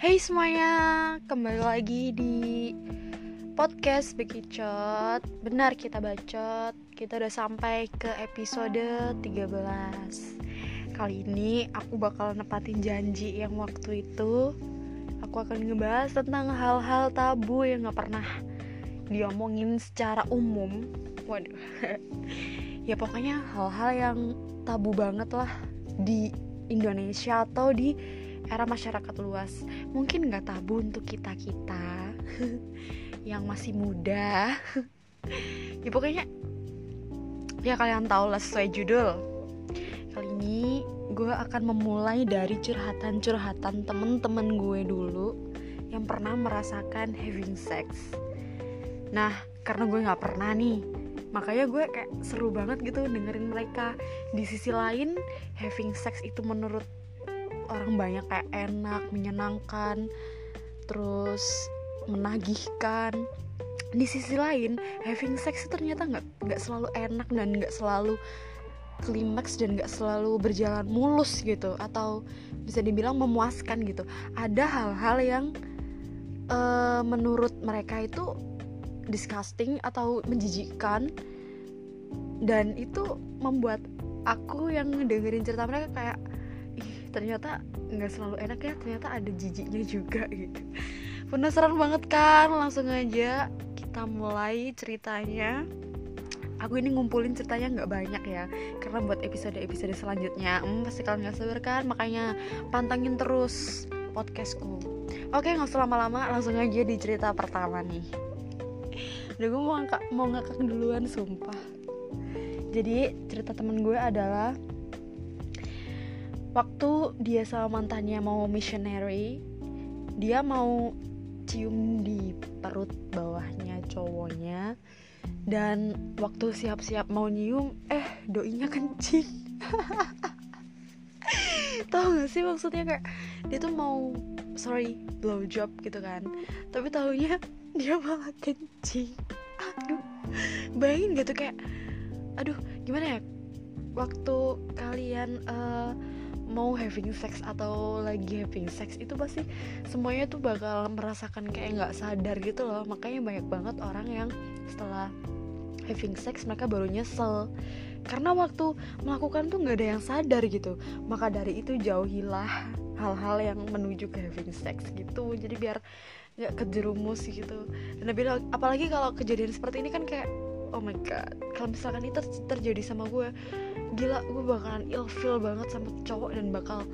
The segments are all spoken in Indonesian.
Hey semuanya, kembali lagi di podcast Bekicot Benar kita bacot, kita udah sampai ke episode 13 Kali ini aku bakal nepatin janji yang waktu itu. Aku akan ngebahas tentang hal-hal tabu yang gak pernah diomongin secara umum. Waduh. Ya pokoknya hal-hal yang tabu banget lah di Indonesia atau di era masyarakat luas. Mungkin nggak tabu untuk kita kita yang masih muda. Ya pokoknya ya kalian tahu lah sesuai judul. Kali ini gue akan memulai dari curhatan-curhatan temen-temen gue dulu yang pernah merasakan having sex. Nah karena gue nggak pernah nih makanya gue kayak seru banget gitu dengerin mereka. Di sisi lain having sex itu menurut orang banyak kayak enak menyenangkan terus menagihkan. Di sisi lain having sex itu ternyata nggak nggak selalu enak dan nggak selalu klimaks dan nggak selalu berjalan mulus gitu atau bisa dibilang memuaskan gitu. Ada hal-hal yang uh, menurut mereka itu disgusting atau menjijikkan dan itu membuat aku yang dengerin cerita mereka kayak ternyata nggak selalu enak ya ternyata ada jijiknya juga gitu. Penasaran banget kan? Langsung aja kita mulai ceritanya. Aku ini ngumpulin ceritanya nggak banyak ya karena buat episode-episode selanjutnya. Hmm, pasti kalian nggak sabar kan? Makanya pantangin terus podcastku. Oke nggak usah lama-lama langsung aja di cerita pertama nih. Udah gue mau ngakak mau ngakak duluan sumpah. Jadi cerita temen gue adalah waktu dia sama mantannya mau missionary dia mau cium di perut bawahnya cowoknya. Dan waktu siap-siap mau nyium eh doinya kencing. Tahu gak sih maksudnya kayak dia tuh mau sorry blow job gitu kan. Tapi tahunya dia malah kencing. Aduh bayangin gitu kayak aduh gimana ya? Waktu kalian uh, mau having sex atau lagi having sex itu pasti semuanya tuh bakal merasakan kayak nggak sadar gitu loh. Makanya banyak banget orang yang setelah having sex mereka baru nyesel. Karena waktu melakukan tuh nggak ada yang sadar gitu. Maka dari itu jauhilah hal-hal yang menuju ke having sex gitu. Jadi biar nggak kejerumus gitu. Dan apalagi kalau kejadian seperti ini kan kayak oh my god. Kalau misalkan itu terjadi sama gue gila gue bakalan ilfeel banget sama cowok dan bakal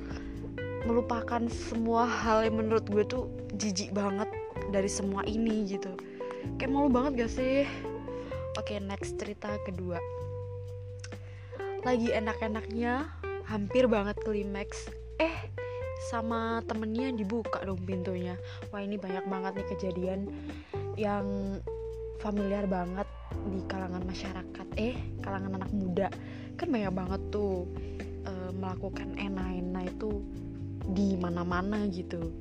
melupakan semua hal yang menurut gue tuh jijik banget dari semua ini gitu. Kayak malu banget gak sih? Oke next cerita kedua. Lagi enak-enaknya hampir banget klimaks. Eh sama temennya dibuka dong pintunya. Wah ini banyak banget nih kejadian yang familiar banget di kalangan masyarakat eh kalangan anak muda kan banyak banget tuh e, melakukan ena-ena itu di mana-mana gitu.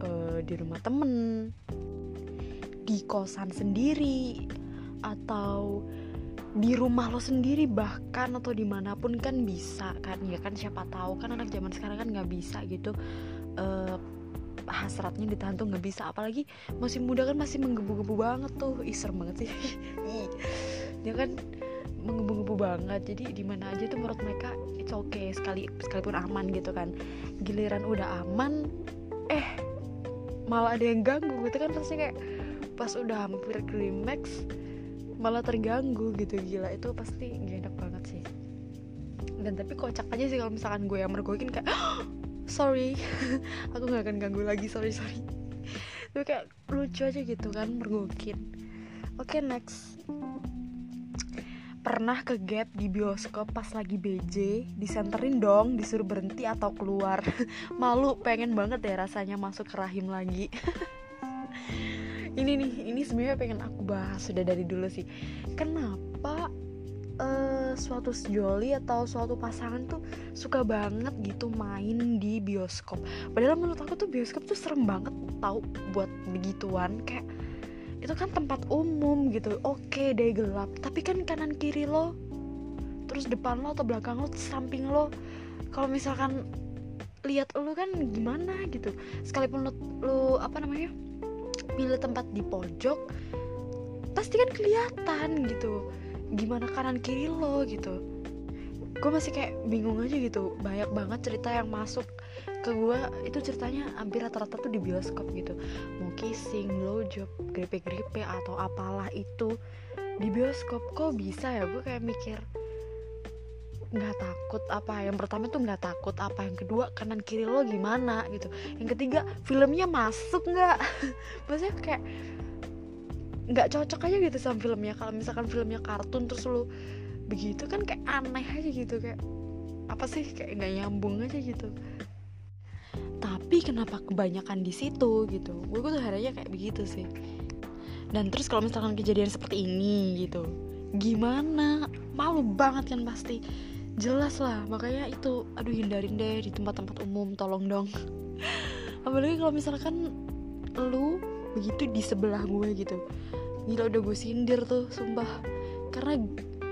E, di rumah temen di kosan sendiri atau di rumah lo sendiri bahkan atau di mana pun kan bisa kan. Ya kan siapa tahu kan anak zaman sekarang kan nggak bisa gitu. Uh, hasratnya ditahan tuh nggak bisa. Apalagi masih muda kan masih menggebu-gebu banget tuh. Iser banget sih. Dia kan menggebu-gebu banget. Jadi di mana aja tuh menurut mereka it's okay sekali sekalipun aman gitu kan. Giliran udah aman eh malah ada yang ganggu gitu kan. Pasti kayak pas udah hampir klimaks malah terganggu gitu. Gila itu pasti gak enak banget sih. Dan tapi kocak aja sih kalau misalkan gue yang mergokin kayak oh, sorry. Aku nggak akan ganggu lagi sorry sorry. Tapi kayak lucu aja gitu kan mergokin oke okay, next. Pernah ke gap di bioskop pas lagi BJ disenterin dong disuruh berhenti atau keluar. Malu pengen banget ya rasanya masuk ke rahim lagi. Ini nih ini sebenarnya pengen aku bahas sudah dari dulu sih. Kenapa uh, suatu sejoli atau suatu pasangan tuh suka banget gitu main di bioskop. Padahal menurut aku tuh bioskop tuh serem banget tau buat begituan. Kayak itu kan tempat umum gitu. Oke deh gelap. Tapi kan kanan kiri lo terus depan lo atau belakang lo samping lo kalau misalkan lihat lu kan gimana gitu. Sekalipun lu, lu apa namanya milih tempat di pojok pasti kan kelihatan gitu gimana kanan kiri lo gitu. Gue masih kayak bingung aja gitu. Banyak banget cerita yang masuk ke gue itu ceritanya hampir rata-rata tuh di bioskop gitu. Mau kissing, blowjob, grepe-grepe atau apalah itu di bioskop. Kok bisa ya? Gue kayak mikir nggak takut apa? Yang pertama tuh nggak takut apa? Yang kedua kanan kiri lo gimana gitu? Yang ketiga filmnya masuk nggak? Maksudnya kayak nggak cocok aja gitu sama filmnya. Kalau misalkan filmnya kartun terus lo begitu kan kayak aneh aja gitu kayak apa sih kayak nggak nyambung aja gitu. Tapi kenapa kebanyakan di situ gitu? Gue tuh harapnya kayak begitu sih. Dan terus kalau misalkan kejadian seperti ini gitu gimana? Malu banget kan pasti. Jelas lah makanya itu aduh hindarin deh di tempat-tempat umum tolong dong. Apalagi kalau misalkan lu begitu di sebelah gue gitu gila udah gue sindir tuh sumpah. Karena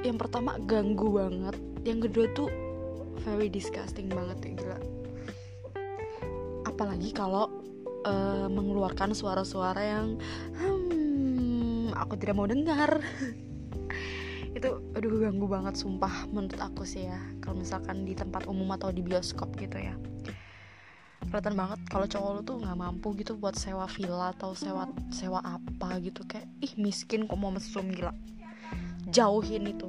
yang pertama ganggu banget yang kedua tuh very disgusting banget ya gila. Apalagi kalau uh, mengeluarkan suara-suara yang hmm, aku tidak mau dengar. Itu aduh ganggu banget sumpah menurut aku sih ya. Kalau misalkan di tempat umum atau di bioskop gitu ya kelihatan banget kalau cowok lu tuh nggak mampu gitu buat sewa villa atau sewa sewa apa gitu. Kayak ih miskin kok mau mesum gila. Jauhin itu.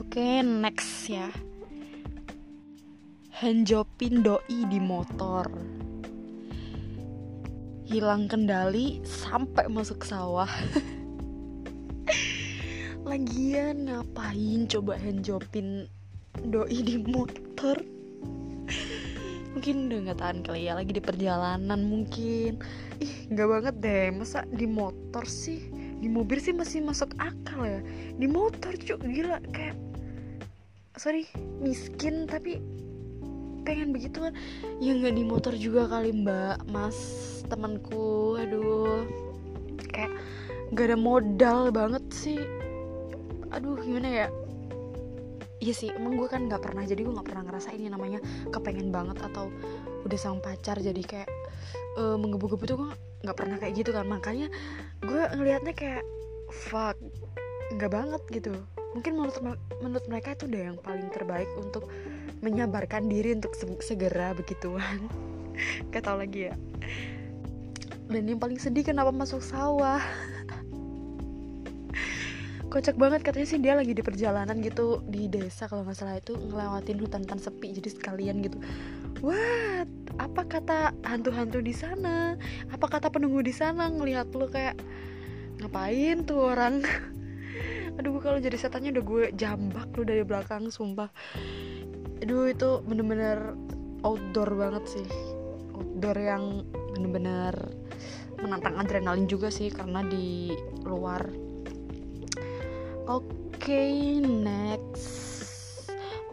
Oke next ya. Handjopin doi di motor. Hilang kendali sampai masuk sawah. Lagian ngapain coba handjopin doi di motor mungkin udah nggak tahan kali ya lagi di perjalanan mungkin. Ih nggak banget deh. Masa di motor sih? Di mobil sih masih masuk akal ya. Di motor cuk gila. Kayak sorry miskin tapi pengen begitu kan. Ya nggak di motor juga kali mbak. Mas temanku aduh. Kayak gak ada modal banget sih. Aduh gimana ya Iya sih, emang gue kan gak pernah Jadi gue gak pernah ngerasain yang namanya Kepengen banget atau udah sang pacar Jadi kayak uh, menggebu-gebu tuh gue gak pernah kayak gitu kan. Makanya gue ngelihatnya kayak Fuck Gak banget gitu. Mungkin menurut, menurut mereka itu udah yang paling terbaik Untuk menyabarkan diri untuk segera begituan. Gak tau lagi ya. Dan yang paling sedih kenapa masuk sawah kocak banget katanya sih dia lagi di perjalanan gitu di desa kalau nggak salah itu ngelewatin hutan-hutan sepi jadi sekalian gitu. What? Apa kata hantu-hantu di sana? Apa kata penunggu di sana? Ngelihat lu kayak ngapain tuh orang? Aduh kalau jadi setannya udah gue jambak lu dari belakang sumpah. Aduh itu bener-bener outdoor banget sih. Outdoor yang bener-bener menantang adrenalin juga sih karena di luar okay, next.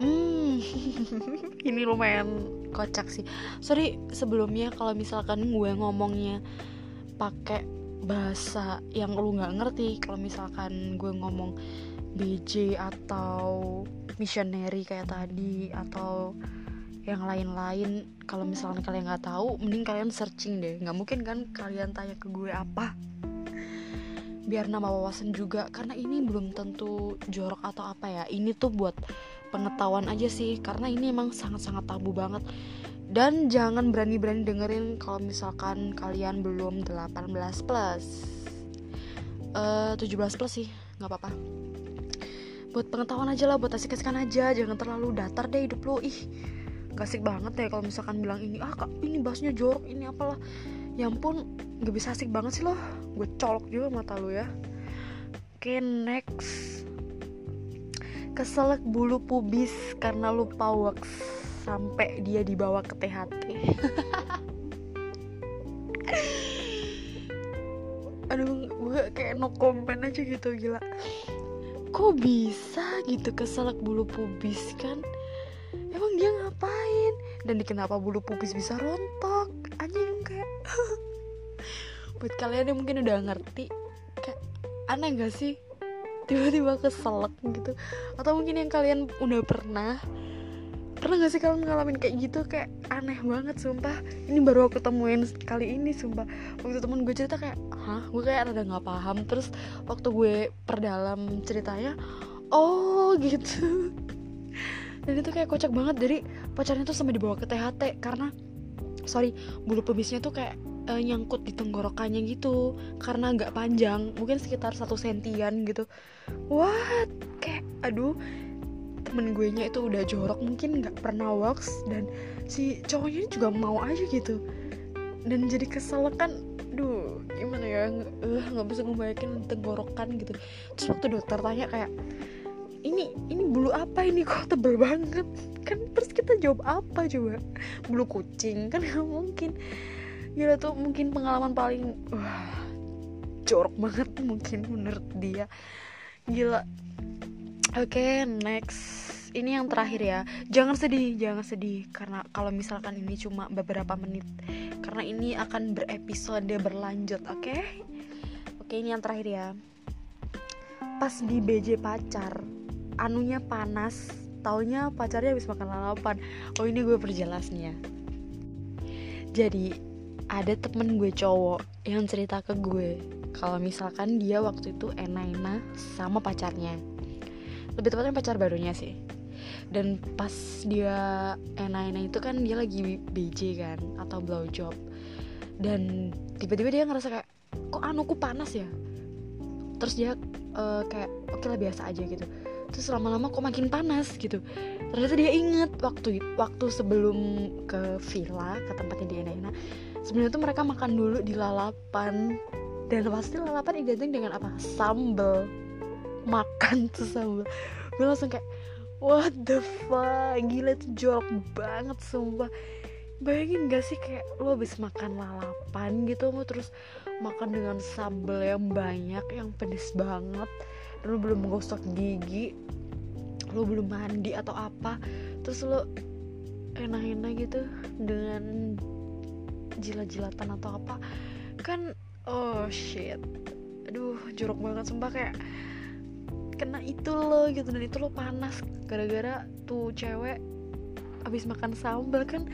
Hmm. Ini lumayan kocak sih. Sorry sebelumnya kalau misalkan gue ngomongnya pakai bahasa yang lu nggak ngerti kalau misalkan gue ngomong BJ atau missionary kayak tadi atau yang lain-lain kalau misalnya kalian nggak tahu mending kalian searching deh. Nggak mungkin kan kalian tanya ke gue apa biar nama wawasan juga karena ini belum tentu jorok atau apa ya. Ini tuh buat pengetahuan aja sih karena ini emang sangat-sangat tabu banget. Dan jangan berani-berani dengerin kalau misalkan kalian belum 18 plus. Uh, 17 plus sih nggak apa-apa. Buat pengetahuan aja lah buat asik-asikan aja jangan terlalu datar deh hidup lo ih gak banget deh kalau misalkan bilang ini ah kak ini bahasnya jorok ini apalah ya ampun gak bisa asik banget sih loh gue colok juga mata lo ya. Oke okay, next. Keselak bulu pubis karena lupa wax sampai dia dibawa ke THT aduh gue kayak no comment aja gitu gila. Kok bisa gitu keselak bulu pubis kan? Emang dia ngapain? Dan kenapa bulu pubis bisa rontok buat kalian yang mungkin udah ngerti kayak aneh gak sih? Tiba-tiba keselak gitu. Atau mungkin yang kalian udah pernah pernah gak sih kalian ngalamin kayak gitu? Kayak aneh banget sumpah. Ini baru aku temuin kali ini sumpah. Waktu temen gue cerita kayak hah? Gue kayak rada nggak paham. Terus waktu gue perdalam ceritanya oh gitu. Dan itu kayak kocak banget. Jadi pacarnya tuh sampai dibawa ke THT karena sorry bulu pubisnya tuh kayak uh, nyangkut di tenggorokannya gitu karena nggak panjang mungkin sekitar satu sentian gitu. What? Kayak aduh temen gue nya itu udah jorok mungkin nggak pernah wax dan si cowoknya juga mau aja gitu. Dan jadi kesel kan duh gimana ya nggak uh, bisa ngebayangin tenggorokan gitu. Terus waktu dokter tanya kayak ini ini bulu apa ini? Kok tebel banget? Kan terus kita jawab apa coba? Bulu kucing kan nggak mungkin gila tuh mungkin pengalaman paling wah jorok banget mungkin menurut dia. Gila. Oke okay, next. Ini yang terakhir ya. Jangan sedih jangan sedih. Karena kalau misalkan ini cuma beberapa menit karena ini akan berepisode berlanjut oke? Okay? oke okay, ini yang terakhir ya. Pas di BJ pacar anunya panas taunya pacarnya habis makan lalapan. Oh ini gue perjelas nih ya. Jadi ada temen gue cowok yang cerita ke gue kalau misalkan dia waktu itu enak-enak sama pacarnya. Lebih tepatnya pacar barunya sih. Dan pas dia enak-enak itu kan dia lagi BJ kan atau blow job. Dan tiba-tiba dia ngerasa kayak kok anuku panas ya? Terus dia uh, kayak oke okay lah biasa aja gitu. Terus lama-lama kok makin panas gitu. Ternyata dia inget waktu waktu sebelum ke villa ke tempatnya dia enak-enak sebenarnya tuh mereka makan dulu di lalapan. Dan pasti lalapan identik dengan apa? Sambel makan tuh sambel gue langsung kayak what the fuck? Gila itu jorok banget sumpah. Bayangin gak sih kayak lo habis makan lalapan gitu lo terus makan dengan sambal yang banyak yang pedes banget dan lo belum menggosok gigi lo belum mandi atau apa terus lo enak-enak gitu dengan jilat-jilatan atau apa kan oh shit. Aduh jorok banget sumpah kayak kena itu lo gitu. Dan itu lo panas gara-gara tuh cewek abis makan sambal kan.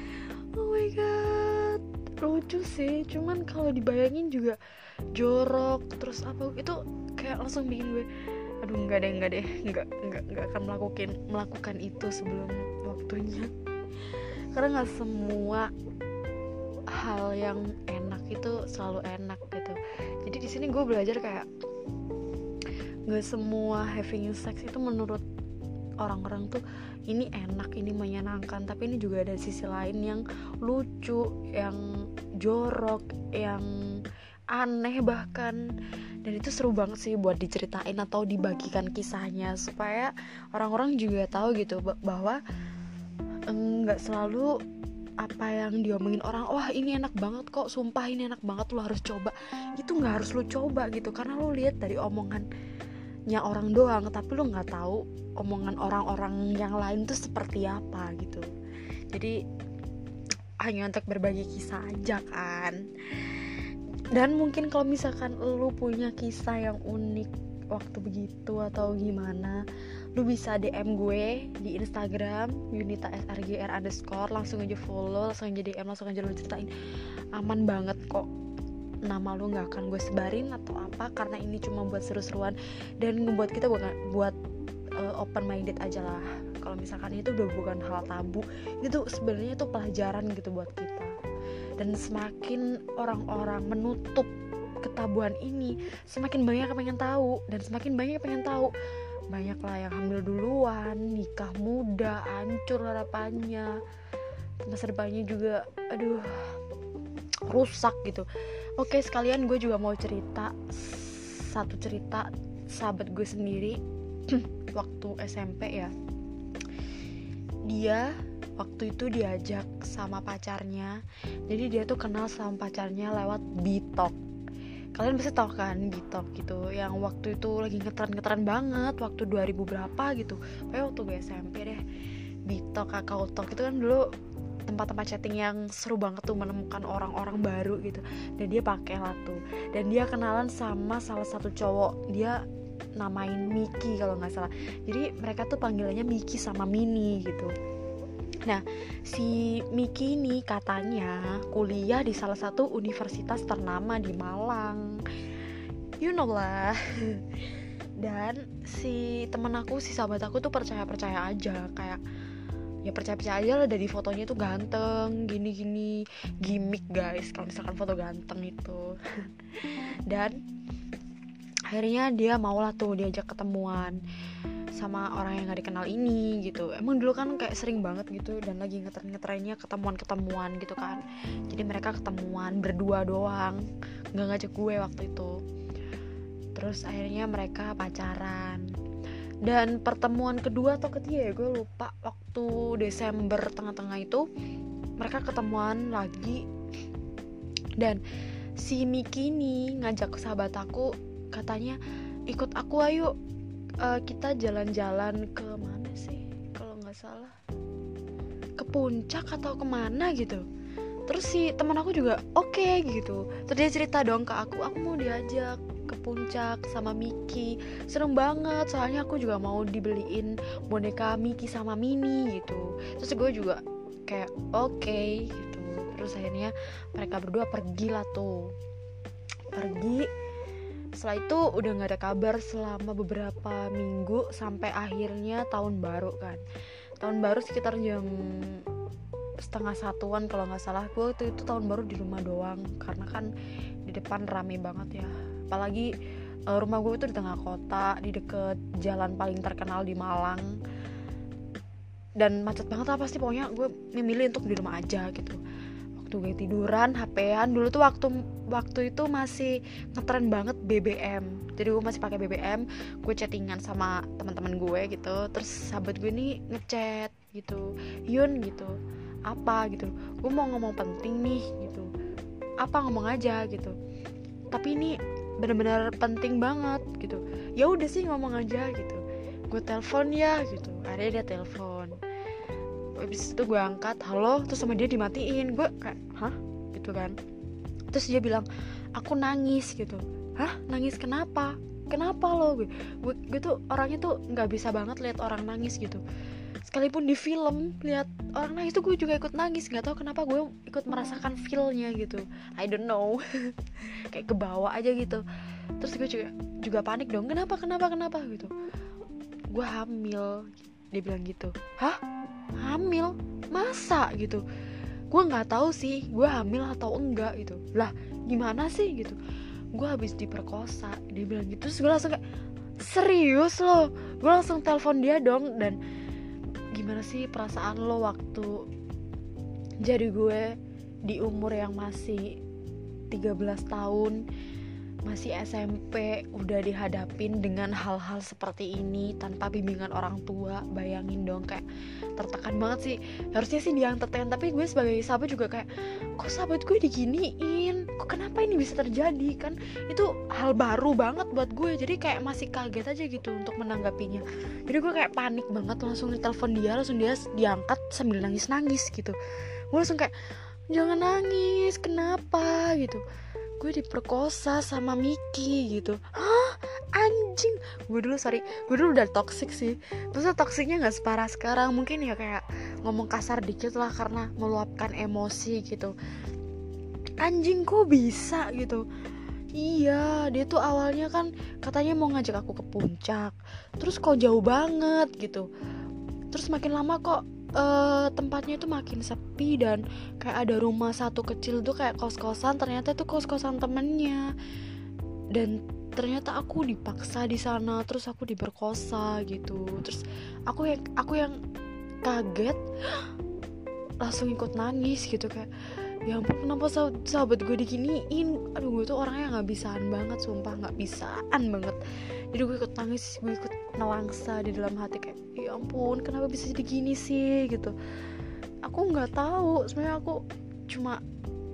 Oh my god lucu sih. Cuman kalau dibayangin juga jorok terus apa itu kayak langsung bikin gue aduh nggak deh nggak deh nggak nggak nggak akan melakukan melakukan itu sebelum waktunya. Karena nggak semua hal yang enak itu selalu enak gitu. Jadi di sini gue belajar kayak gak semua having sex itu menurut orang-orang tuh ini enak ini menyenangkan. Tapi ini juga ada sisi lain yang lucu yang jorok yang aneh bahkan. Dan itu seru banget sih buat diceritain atau dibagikan kisahnya supaya orang-orang juga tahu gitu bahwa enggak selalu apa yang diomongin orang wah ini enak banget kok sumpah ini enak banget lo harus coba. Itu nggak harus lo coba gitu karena lo lihat dari omongan nya orang doang tapi lu nggak tahu omongan orang-orang yang lain tuh seperti apa gitu. Jadi hanya untuk berbagi kisah aja kan. Dan mungkin kalau misalkan lu punya kisah yang unik waktu begitu atau gimana lu bisa DM gue di Instagram Yunita SRGR underscore langsung aja follow langsung aja DM langsung aja lu ceritain. Aman banget kok. Nama lu nggak akan gue sebarin atau apa karena ini cuma buat seru-seruan dan ngebuat kita bukan buat uh, open minded aja lah. Kalau misalkan itu udah bukan hal tabu itu sebenarnya itu pelajaran gitu buat kita. Dan semakin orang-orang menutup ketabuhan ini semakin banyak yang pengen tahu dan semakin banyak yang pengen tahu banyak lah yang hamil duluan nikah muda hancur harapannya. Masa depannya juga aduh rusak gitu. Oke sekalian gue juga mau cerita satu cerita sahabat gue sendiri. Waktu SMP ya. Dia waktu itu diajak sama pacarnya. Jadi dia tuh kenal sama pacarnya lewat Bitok kalian bisa tau kan Bitok gitu yang waktu itu lagi ngetren-ngetren banget waktu 2000 berapa gitu. Kayak waktu gue SMP deh Bitok kakak Talk itu kan dulu tempat-tempat chatting yang seru banget tuh menemukan orang-orang baru gitu. Dan dia pakai lah tuh. Dan dia kenalan sama salah satu cowok dia namain Miki kalau nggak salah. Jadi mereka tuh panggilannya Miki sama Mini gitu Nah, si Miki ini katanya kuliah di salah satu universitas ternama di Malang. You know lah. Dan si temen aku, si sahabat aku tuh percaya-percaya aja kayak ya percaya-percaya aja lah dari fotonya tuh ganteng gini-gini gimmick guys kalau misalkan foto ganteng itu dan akhirnya dia mau lah tuh diajak ketemuan sama orang yang gak dikenal ini gitu. Emang dulu kan kayak sering banget gitu dan lagi ngetren ngetrennya ketemuan ketemuan gitu kan. Jadi mereka ketemuan berdua doang nggak ngajak gue waktu itu. Terus akhirnya mereka pacaran. Dan pertemuan kedua atau ketiga ya gue lupa waktu Desember tengah-tengah itu mereka ketemuan lagi. Dan si Miki ini ngajak sahabat aku katanya ikut aku ayo uh, kita jalan-jalan ke mana sih? Kalau nggak salah. Ke puncak atau ke mana gitu. Terus si teman aku juga oke okay, gitu. Terus dia cerita dong ke aku aku mau diajak ke puncak sama Miki serem banget soalnya aku juga mau dibeliin boneka Miki sama Mini gitu. Terus gue juga kayak oke okay, gitu. Terus akhirnya mereka berdua pergi lah tuh. Pergi setelah itu udah nggak ada kabar selama beberapa minggu sampai akhirnya tahun baru kan. Tahun baru sekitar jam setengah satuan kalau nggak salah. Gue itu, itu tahun baru di rumah doang karena kan di depan rame banget ya. Apalagi uh, rumah gue itu di tengah kota di deket jalan paling terkenal di Malang. Dan macet banget lah pasti pokoknya gue memilih untuk di rumah aja gitu waktu gue tiduran HPan dulu tuh waktu waktu itu masih ngetren banget BBM jadi gue masih pakai BBM gue chattingan sama teman-teman gue gitu. Terus sahabat gue nih ngechat gitu Yun gitu apa? gitu. Gue mau ngomong penting nih gitu. Apa ngomong aja gitu. Tapi ini bener-bener penting banget gitu. Ya udah sih ngomong aja gitu. Gue telepon ya gitu. Akhirnya dia telepon habis itu gue angkat halo terus sama dia dimatiin. Gue kayak hah? Gitu kan. Terus dia bilang aku nangis gitu. Hah? Nangis kenapa? Kenapa lo? Gue gue, gue tuh orangnya tuh nggak bisa banget lihat orang nangis gitu. Sekalipun di film lihat orang nangis tuh gue juga ikut nangis. Nggak tahu kenapa gue ikut merasakan feelnya gitu. I don't know. Kayak ke bawah aja gitu. Terus gue juga juga panik dong. Kenapa? Kenapa? Kenapa? Gitu. Gue hamil. Dia bilang gitu. Hah hamil masa gitu? Gue nggak tahu sih gue hamil atau enggak gitu. Lah gimana sih gitu? Gue habis diperkosa dia bilang gitu terus gue langsung kayak serius loh gue langsung telepon dia dong dan gimana sih perasaan lo waktu jadi gue di umur yang masih 13 tahun masih SMP udah dihadapin dengan hal-hal seperti ini tanpa bimbingan orang tua bayangin dong kayak tertekan banget sih. Harusnya sih dia yang tertekan tapi gue sebagai sahabat juga kayak kok sahabat gue diginiin? Kok kenapa ini bisa terjadi? Kan itu hal baru banget buat gue jadi kayak masih kaget aja gitu untuk menanggapinya. Jadi gue kayak panik banget langsung ditelepon dia langsung dia diangkat sambil nangis nangis gitu. Gue langsung kayak jangan nangis kenapa? gitu gue diperkosa sama Miki gitu. Hah? Anjing. Gue dulu sorry. Gue dulu udah toxic sih. Terus toksiknya nggak separah sekarang. Mungkin ya kayak ngomong kasar dikit lah karena meluapkan emosi gitu. Anjing kok bisa gitu? Iya, dia tuh awalnya kan katanya mau ngajak aku ke puncak. Terus kok jauh banget gitu. Terus makin lama kok uh, tempatnya itu makin sepi dan kayak ada rumah satu kecil tuh kayak kos-kosan ternyata itu kos-kosan temennya. Dan ternyata aku dipaksa di sana terus aku diperkosa gitu. Terus aku yang aku yang kaget langsung ikut nangis gitu kayak ya ampun kenapa sahabat gue diginiin? Aduh gue tuh orangnya nggak bisaan banget sumpah nggak bisaan banget. Jadi gue ikut nangis gue ikut nelangsa di dalam hati kayak ya ampun kenapa bisa jadi gini sih? Gitu. Aku nggak tahu sebenarnya aku cuma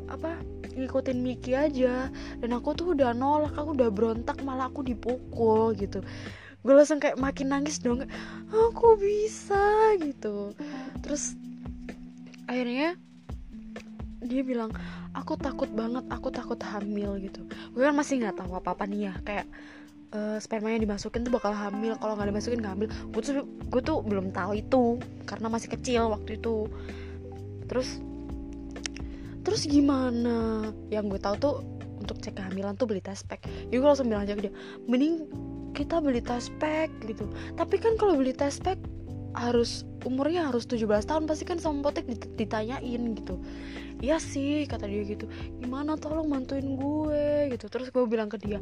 apa ngikutin Miki aja. Dan aku tuh udah nolak aku udah berontak malah aku dipukul gitu. Gue langsung kayak makin nangis dong aku bisa? Gitu. Terus akhirnya dia bilang aku takut banget aku takut hamil gitu. Gue kan masih nggak tahu apa apa nih ya kayak uh, spermanya dimasukin tuh bakal hamil. Kalau nggak dimasukin nggak hamil. Gue tuh gue tuh belum tahu itu karena masih kecil waktu itu. Terus terus gimana? Yang gue tahu tuh untuk cek kehamilan tuh beli tes pack. Jadi gue langsung bilang aja ke dia mending kita beli tes pack gitu. Tapi kan kalau beli tes pack harus umurnya harus 17 tahun pasti kan sama potek ditanyain gitu. Iya sih kata dia gitu. Gimana? Tolong bantuin gue gitu. Terus gue bilang ke dia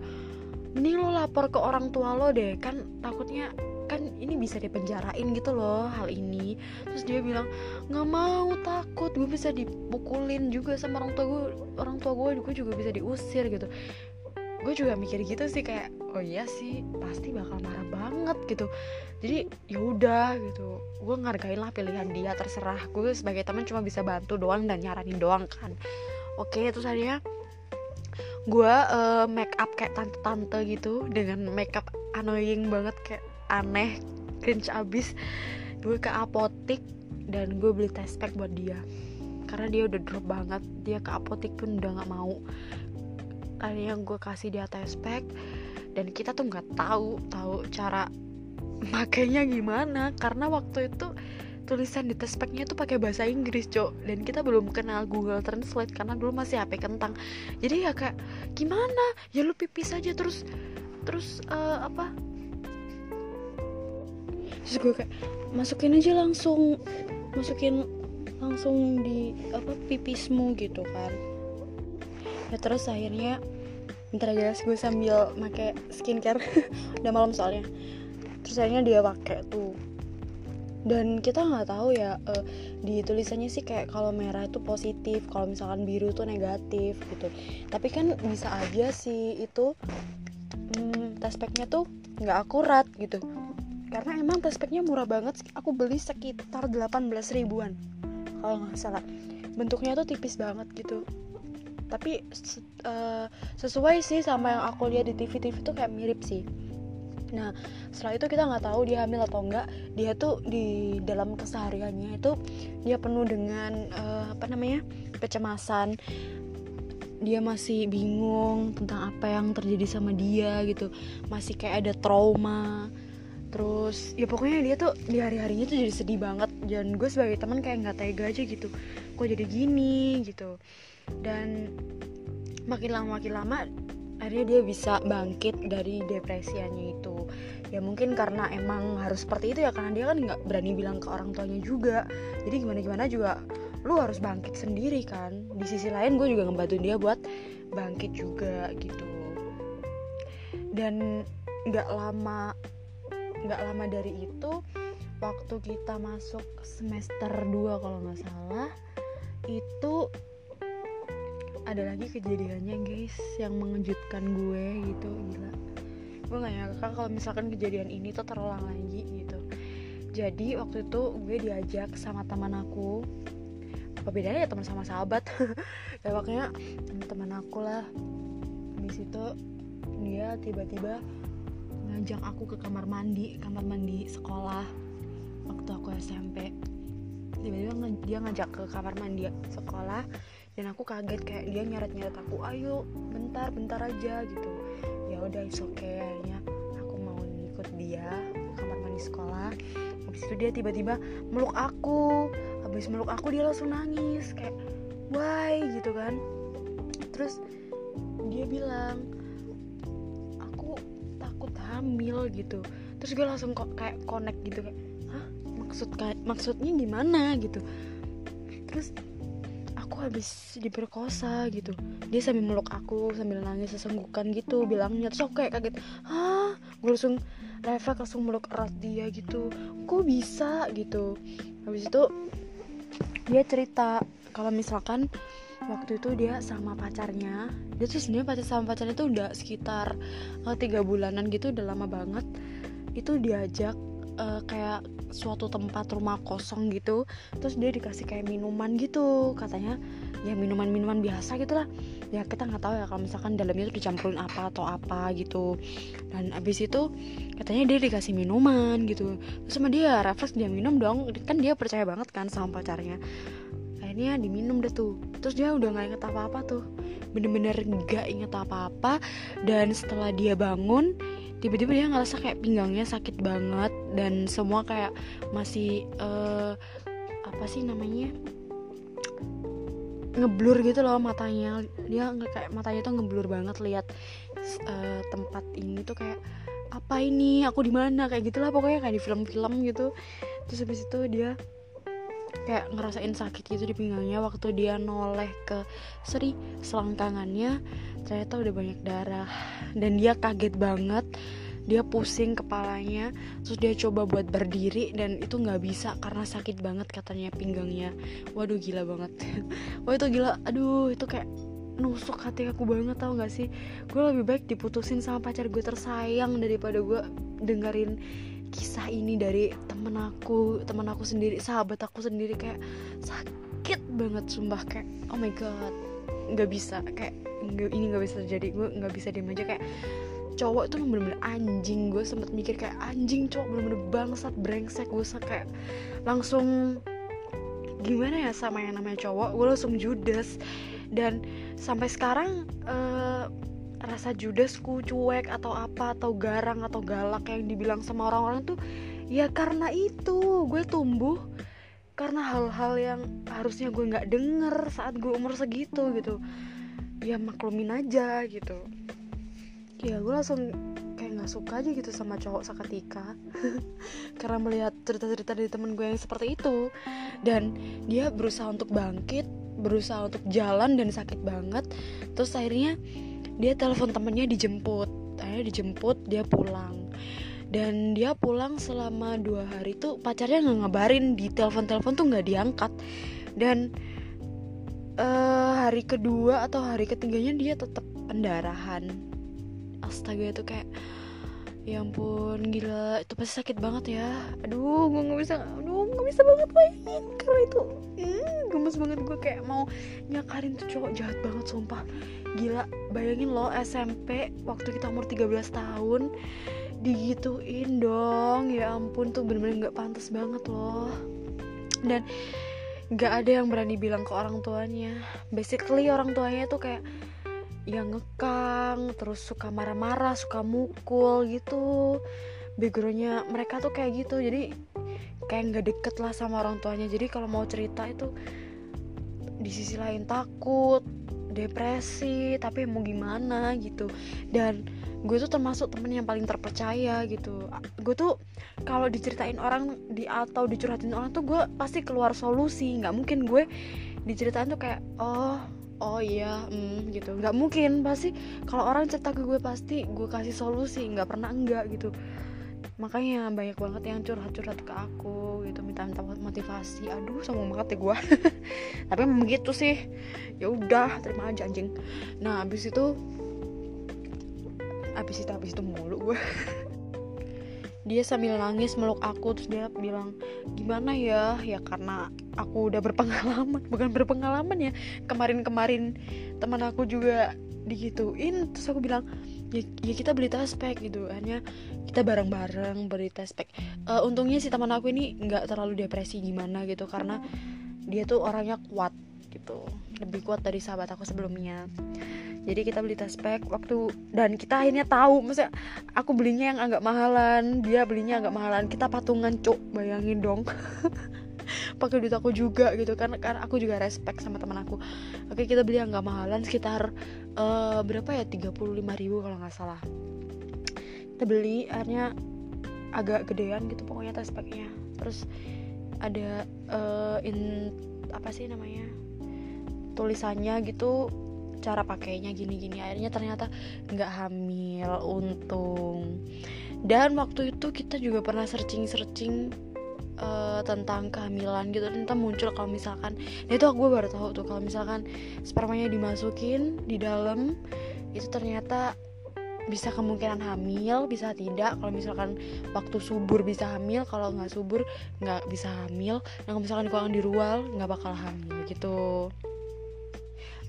mending lo lapor ke orang tua lo deh kan takutnya kan ini bisa dipenjarain gitu loh hal ini. Terus dia bilang nggak mau takut gue bisa dipukulin juga sama orang tua gue orang tua gue gue juga bisa diusir gitu. Gue juga mikir gitu sih kayak oh iya sih pasti bakal marah banget gitu. Jadi ya udah gitu. Gue ngargain lah pilihan dia terserah. Gue sebagai teman cuma bisa bantu doang dan nyaranin doang kan. Oke terus akhirnya gue uh, make up kayak tante-tante gitu dengan make up annoying banget kayak aneh cringe abis. Gue ke apotik dan gue beli test pack buat dia. Karena dia udah drop banget dia ke apotik pun udah nggak mau. Akhirnya gue kasih dia test pack dan kita tuh nggak tahu tahu cara makainya gimana. Karena waktu itu tulisan di test packnya tuh pakai bahasa Inggris cok. Dan kita belum kenal Google Translate karena dulu masih HP kentang. Jadi ya kayak gimana? Ya lu pipis aja. Terus terus uh, apa? Terus gue kayak masukin aja langsung masukin langsung di apa pipismu gitu kan. Ya terus akhirnya bentar aja gue sambil pakai skincare. Udah malam soalnya. Terus akhirnya dia pakai tuh dan kita nggak tahu ya uh, di tulisannya sih kayak kalau merah itu positif kalau misalkan biru itu negatif gitu. Tapi kan bisa aja sih itu hmm, tespeknya tuh nggak akurat gitu. Karena emang tespeknya murah banget aku beli sekitar 18 ribuan kalau nggak salah. Bentuknya tuh tipis banget gitu. Tapi uh, sesuai sih sama yang aku lihat di TV-TV tuh kayak mirip sih nah setelah itu kita nggak tahu dia hamil atau enggak dia tuh di dalam kesehariannya itu dia penuh dengan uh, apa namanya kecemasan. Dia masih bingung tentang apa yang terjadi sama dia gitu. Masih kayak ada trauma. Terus ya pokoknya dia tuh di hari harinya tuh jadi sedih banget. Dan gue sebagai teman kayak nggak tega aja gitu. Kok jadi gini gitu. Dan makin lama makin lama akhirnya dia bisa bangkit dari depresiannya itu ya mungkin karena emang harus seperti itu ya karena dia kan nggak berani bilang ke orang tuanya juga. Jadi gimana gimana juga lu harus bangkit sendiri kan. Di sisi lain gue juga ngebantu dia buat bangkit juga gitu. Dan nggak lama nggak lama dari itu waktu kita masuk semester 2 kalau nggak salah itu ada lagi kejadiannya guys yang mengejutkan gue gitu gila gue gak nyangka kalau misalkan kejadian ini tuh terulang lagi gitu. Jadi waktu itu gue diajak sama teman aku. Apa bedanya ya teman sama sahabat? Ya pokoknya teman aku lah. Di situ dia tiba-tiba ngajak aku ke kamar mandi kamar mandi sekolah waktu aku SMP tiba-tiba dia ngajak ke kamar mandi sekolah dan aku kaget kayak dia nyeret-nyeret aku ayo bentar bentar aja gitu ya udah oke okay. Aku mau ikut dia ke kamar mandi sekolah. Habis itu dia tiba-tiba meluk aku. Habis meluk aku dia langsung nangis. Kayak why? gitu kan. Terus dia bilang hamil gitu. Terus gue langsung kok kayak connect gitu kayak hah? Maksud kayak maksudnya gimana? gitu. Terus aku habis diperkosa gitu. Dia sambil meluk aku sambil nangis sesenggukan gitu bilangnya. Terus aku kayak kaget hah? Gue langsung refleks langsung meluk erat dia gitu. Kok bisa? gitu. Habis itu dia cerita kalau misalkan waktu itu dia sama pacarnya. Dia tuh sebenarnya pacar sama pacarnya tuh udah sekitar eh, tiga bulanan gitu udah lama banget. Itu diajak uh, kayak suatu tempat rumah kosong gitu terus dia dikasih kayak minuman gitu katanya ya minuman-minuman biasa gitu lah ya kita nggak tahu ya kalau misalkan dalamnya tuh dicampurin apa atau apa gitu. Dan abis itu katanya dia dikasih minuman gitu. Terus sama dia refleks dia minum dong. Kan dia percaya banget kan sama pacarnya. Akhirnya diminum deh tuh. Terus dia udah nggak inget apa apa tuh. Bener-bener nggak inget apa apa dan setelah dia bangun tiba-tiba dia ngerasa kayak pinggangnya sakit banget dan semua kayak masih uh, apa sih namanya ngeblur gitu loh matanya. Dia nggak kayak matanya tuh ngeblur banget lihat uh, tempat ini tuh kayak apa ini? Aku di mana? Kayak gitulah pokoknya kayak di film-film gitu. Terus habis itu dia kayak ngerasain sakit gitu di pinggangnya waktu dia noleh ke sorry selangkangannya ternyata udah banyak darah. Dan dia kaget banget dia pusing kepalanya terus dia coba buat berdiri dan itu nggak bisa karena sakit banget katanya pinggangnya. Waduh gila banget. Wah itu gila. Aduh itu kayak nusuk hati aku banget tau gak sih? Gue lebih baik diputusin sama pacar gue tersayang daripada gue dengerin kisah ini dari temen aku temen aku sendiri sahabat aku sendiri kayak sakit banget sumpah kayak oh my god nggak bisa kayak gak, ini nggak bisa terjadi gue nggak bisa diem aja kayak cowok tuh bener-bener anjing gue sempet mikir kayak anjing cowok bener-bener bangsat brengsek gue kayak langsung gimana ya sama yang namanya cowok gue langsung judes dan sampai sekarang uh, rasa judesku cuek atau apa atau garang atau galak yang dibilang sama orang-orang tuh ya karena itu gue tumbuh. Karena hal-hal yang harusnya gue nggak denger saat gue umur segitu gitu. Ya maklumin aja gitu. Ya gue langsung kayak nggak suka aja gitu sama cowok seketika. Karena melihat cerita-cerita dari temen gue yang seperti itu. Dan dia berusaha untuk bangkit berusaha untuk jalan dan sakit banget. Terus akhirnya dia telepon temennya dijemput. Akhirnya dijemput dia pulang. Dan dia pulang selama dua hari tuh pacarnya nggak ngabarin di telepon telepon tuh nggak diangkat. Dan uh, hari kedua atau hari ketiganya dia tetap pendarahan. Astaga itu kayak ya ampun gila. Itu pasti sakit banget ya. Aduh gue nggak bisa. Aduh nggak bisa banget bayangin karena itu hmm, gemes banget gue kayak mau nyakarin tuh cowok jahat banget sumpah. Gila bayangin lo SMP waktu kita umur 13 tahun digituin dong. Ya ampun tuh bener-bener nggak pantas banget loh. Dan nggak ada yang berani bilang ke orang tuanya. Basically orang tuanya tuh kayak yang ngekang terus suka marah-marah suka mukul gitu. Backgroundnya mereka tuh kayak gitu jadi kayak nggak deket lah sama orang tuanya. Jadi kalau mau cerita itu di sisi lain takut depresi tapi mau gimana gitu. Dan gue tuh termasuk temen yang paling terpercaya gitu. Gue tuh kalau diceritain orang di atau dicurhatin orang tuh gue pasti keluar solusi. Nggak mungkin gue diceritain tuh kayak oh oh iya mm, gitu. Nggak mungkin pasti kalau orang cerita ke gue pasti gue kasih solusi nggak pernah enggak gitu. Makanya banyak banget yang curhat-curhat ke aku gitu. Minta-minta motivasi. Aduh sama banget ya gue tapi memang gitu sih. Ya udah terima aja anjing. Nah abis itu abis itu abis itu mulu gue dia sambil nangis meluk aku terus dia bilang gimana ya? Ya karena aku udah berpengalaman bukan berpengalaman ya kemarin-kemarin teman aku juga digituin terus aku bilang ya, ya kita beli tespek gitu. Hanya kita bareng-bareng beli tespek uh, untungnya si teman aku ini nggak terlalu depresi gimana gitu karena dia tuh orangnya kuat gitu lebih kuat dari sahabat aku sebelumnya jadi kita beli tespek waktu dan kita akhirnya tahu maksudnya aku belinya yang agak mahalan dia belinya agak mahalan. Kita patungan cuk bayangin dong. Pakai duit aku juga gitu kan karena aku juga respect sama teman aku. Oke kita beli yang gak mahalan sekitar uh, berapa ya? 35 ribu kalau nggak salah. Kita beli akhirnya agak gedean gitu pokoknya tespeknya terus ada uh, in apa sih namanya tulisannya gitu cara pakainya gini-gini. Akhirnya ternyata nggak hamil untung. Dan waktu itu kita juga pernah searching-searching uh, tentang kehamilan gitu. Tentang muncul kalau misalkan nah itu gue baru tahu tuh kalau misalkan spermanya dimasukin di dalam itu ternyata bisa kemungkinan hamil bisa tidak. Kalau misalkan waktu subur bisa hamil kalau nggak subur nggak bisa hamil. Nah kalau misalkan kurang di rual nggak bakal hamil gitu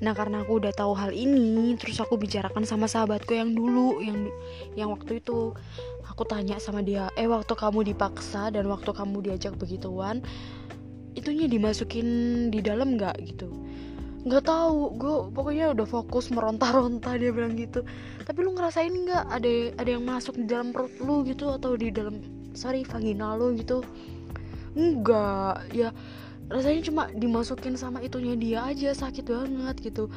Nah karena aku udah tahu hal ini, terus aku bicarakan sama sahabatku yang dulu, yang yang waktu itu. Aku tanya sama dia, eh waktu kamu dipaksa dan waktu kamu diajak begituan, itunya dimasukin di dalam nggak? Gitu? nggak tahu gue pokoknya udah fokus meronta-ronta dia bilang gitu. Tapi lu ngerasain nggak ada ada yang masuk di dalam perut lu gitu atau di dalam sorry vagina lu gitu? Enggak ya rasanya cuma dimasukin sama itunya dia aja sakit banget gitu.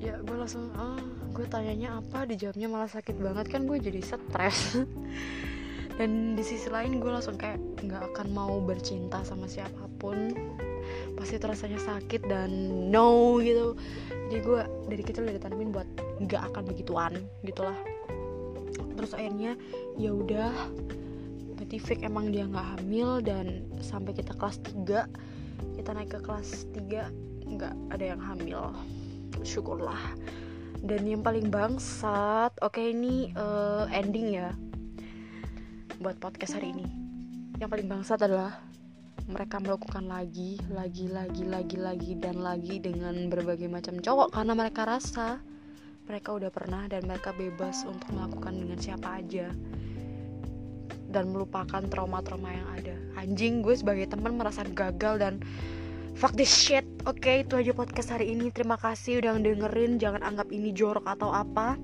Ya gue langsung ah gue tanyanya apa? Dijawabnya malah sakit banget kan gue jadi stres. Dan di sisi lain gue langsung kayak nggak akan mau bercinta sama siapa pun. Pasti rasanya sakit dan no gitu. Jadi gue dari kecil udah ditanamin buat nggak akan begituan gitulah. Terus akhirnya ya udah fake emang dia nggak hamil dan sampai kita kelas 3 kita naik ke kelas 3 nggak ada yang hamil. Syukurlah. Dan yang paling bangsat oke ini uh, ending ya buat podcast hari ini. Yang paling bangsat adalah mereka melakukan lagi lagi lagi lagi lagi dan lagi dengan berbagai macam cowok karena mereka rasa mereka udah pernah dan mereka bebas untuk melakukan dengan siapa aja dan melupakan trauma-trauma yang ada. Anjing gue sebagai teman merasa gagal dan fuck this shit. Oke okay, itu aja podcast hari ini. Terima kasih udah dengerin jangan anggap ini jorok atau apa.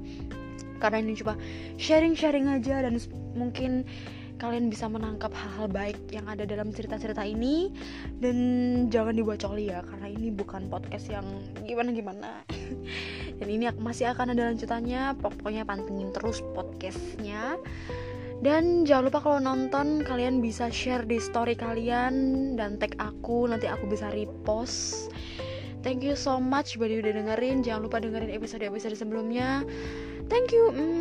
Karena ini cuma sharing-sharing aja dan mungkin kalian bisa menangkap hal-hal baik yang ada dalam cerita-cerita ini. Dan jangan dibocoli ya karena ini bukan podcast yang gimana-gimana. Dan ini masih akan ada lanjutannya. Pokoknya pantengin terus podcastnya dan jangan lupa kalau nonton kalian bisa share di story kalian dan tag aku. Nanti aku bisa repost. Thank you so much buat udah dengerin. Jangan lupa dengerin episode-episode sebelumnya. Thank you.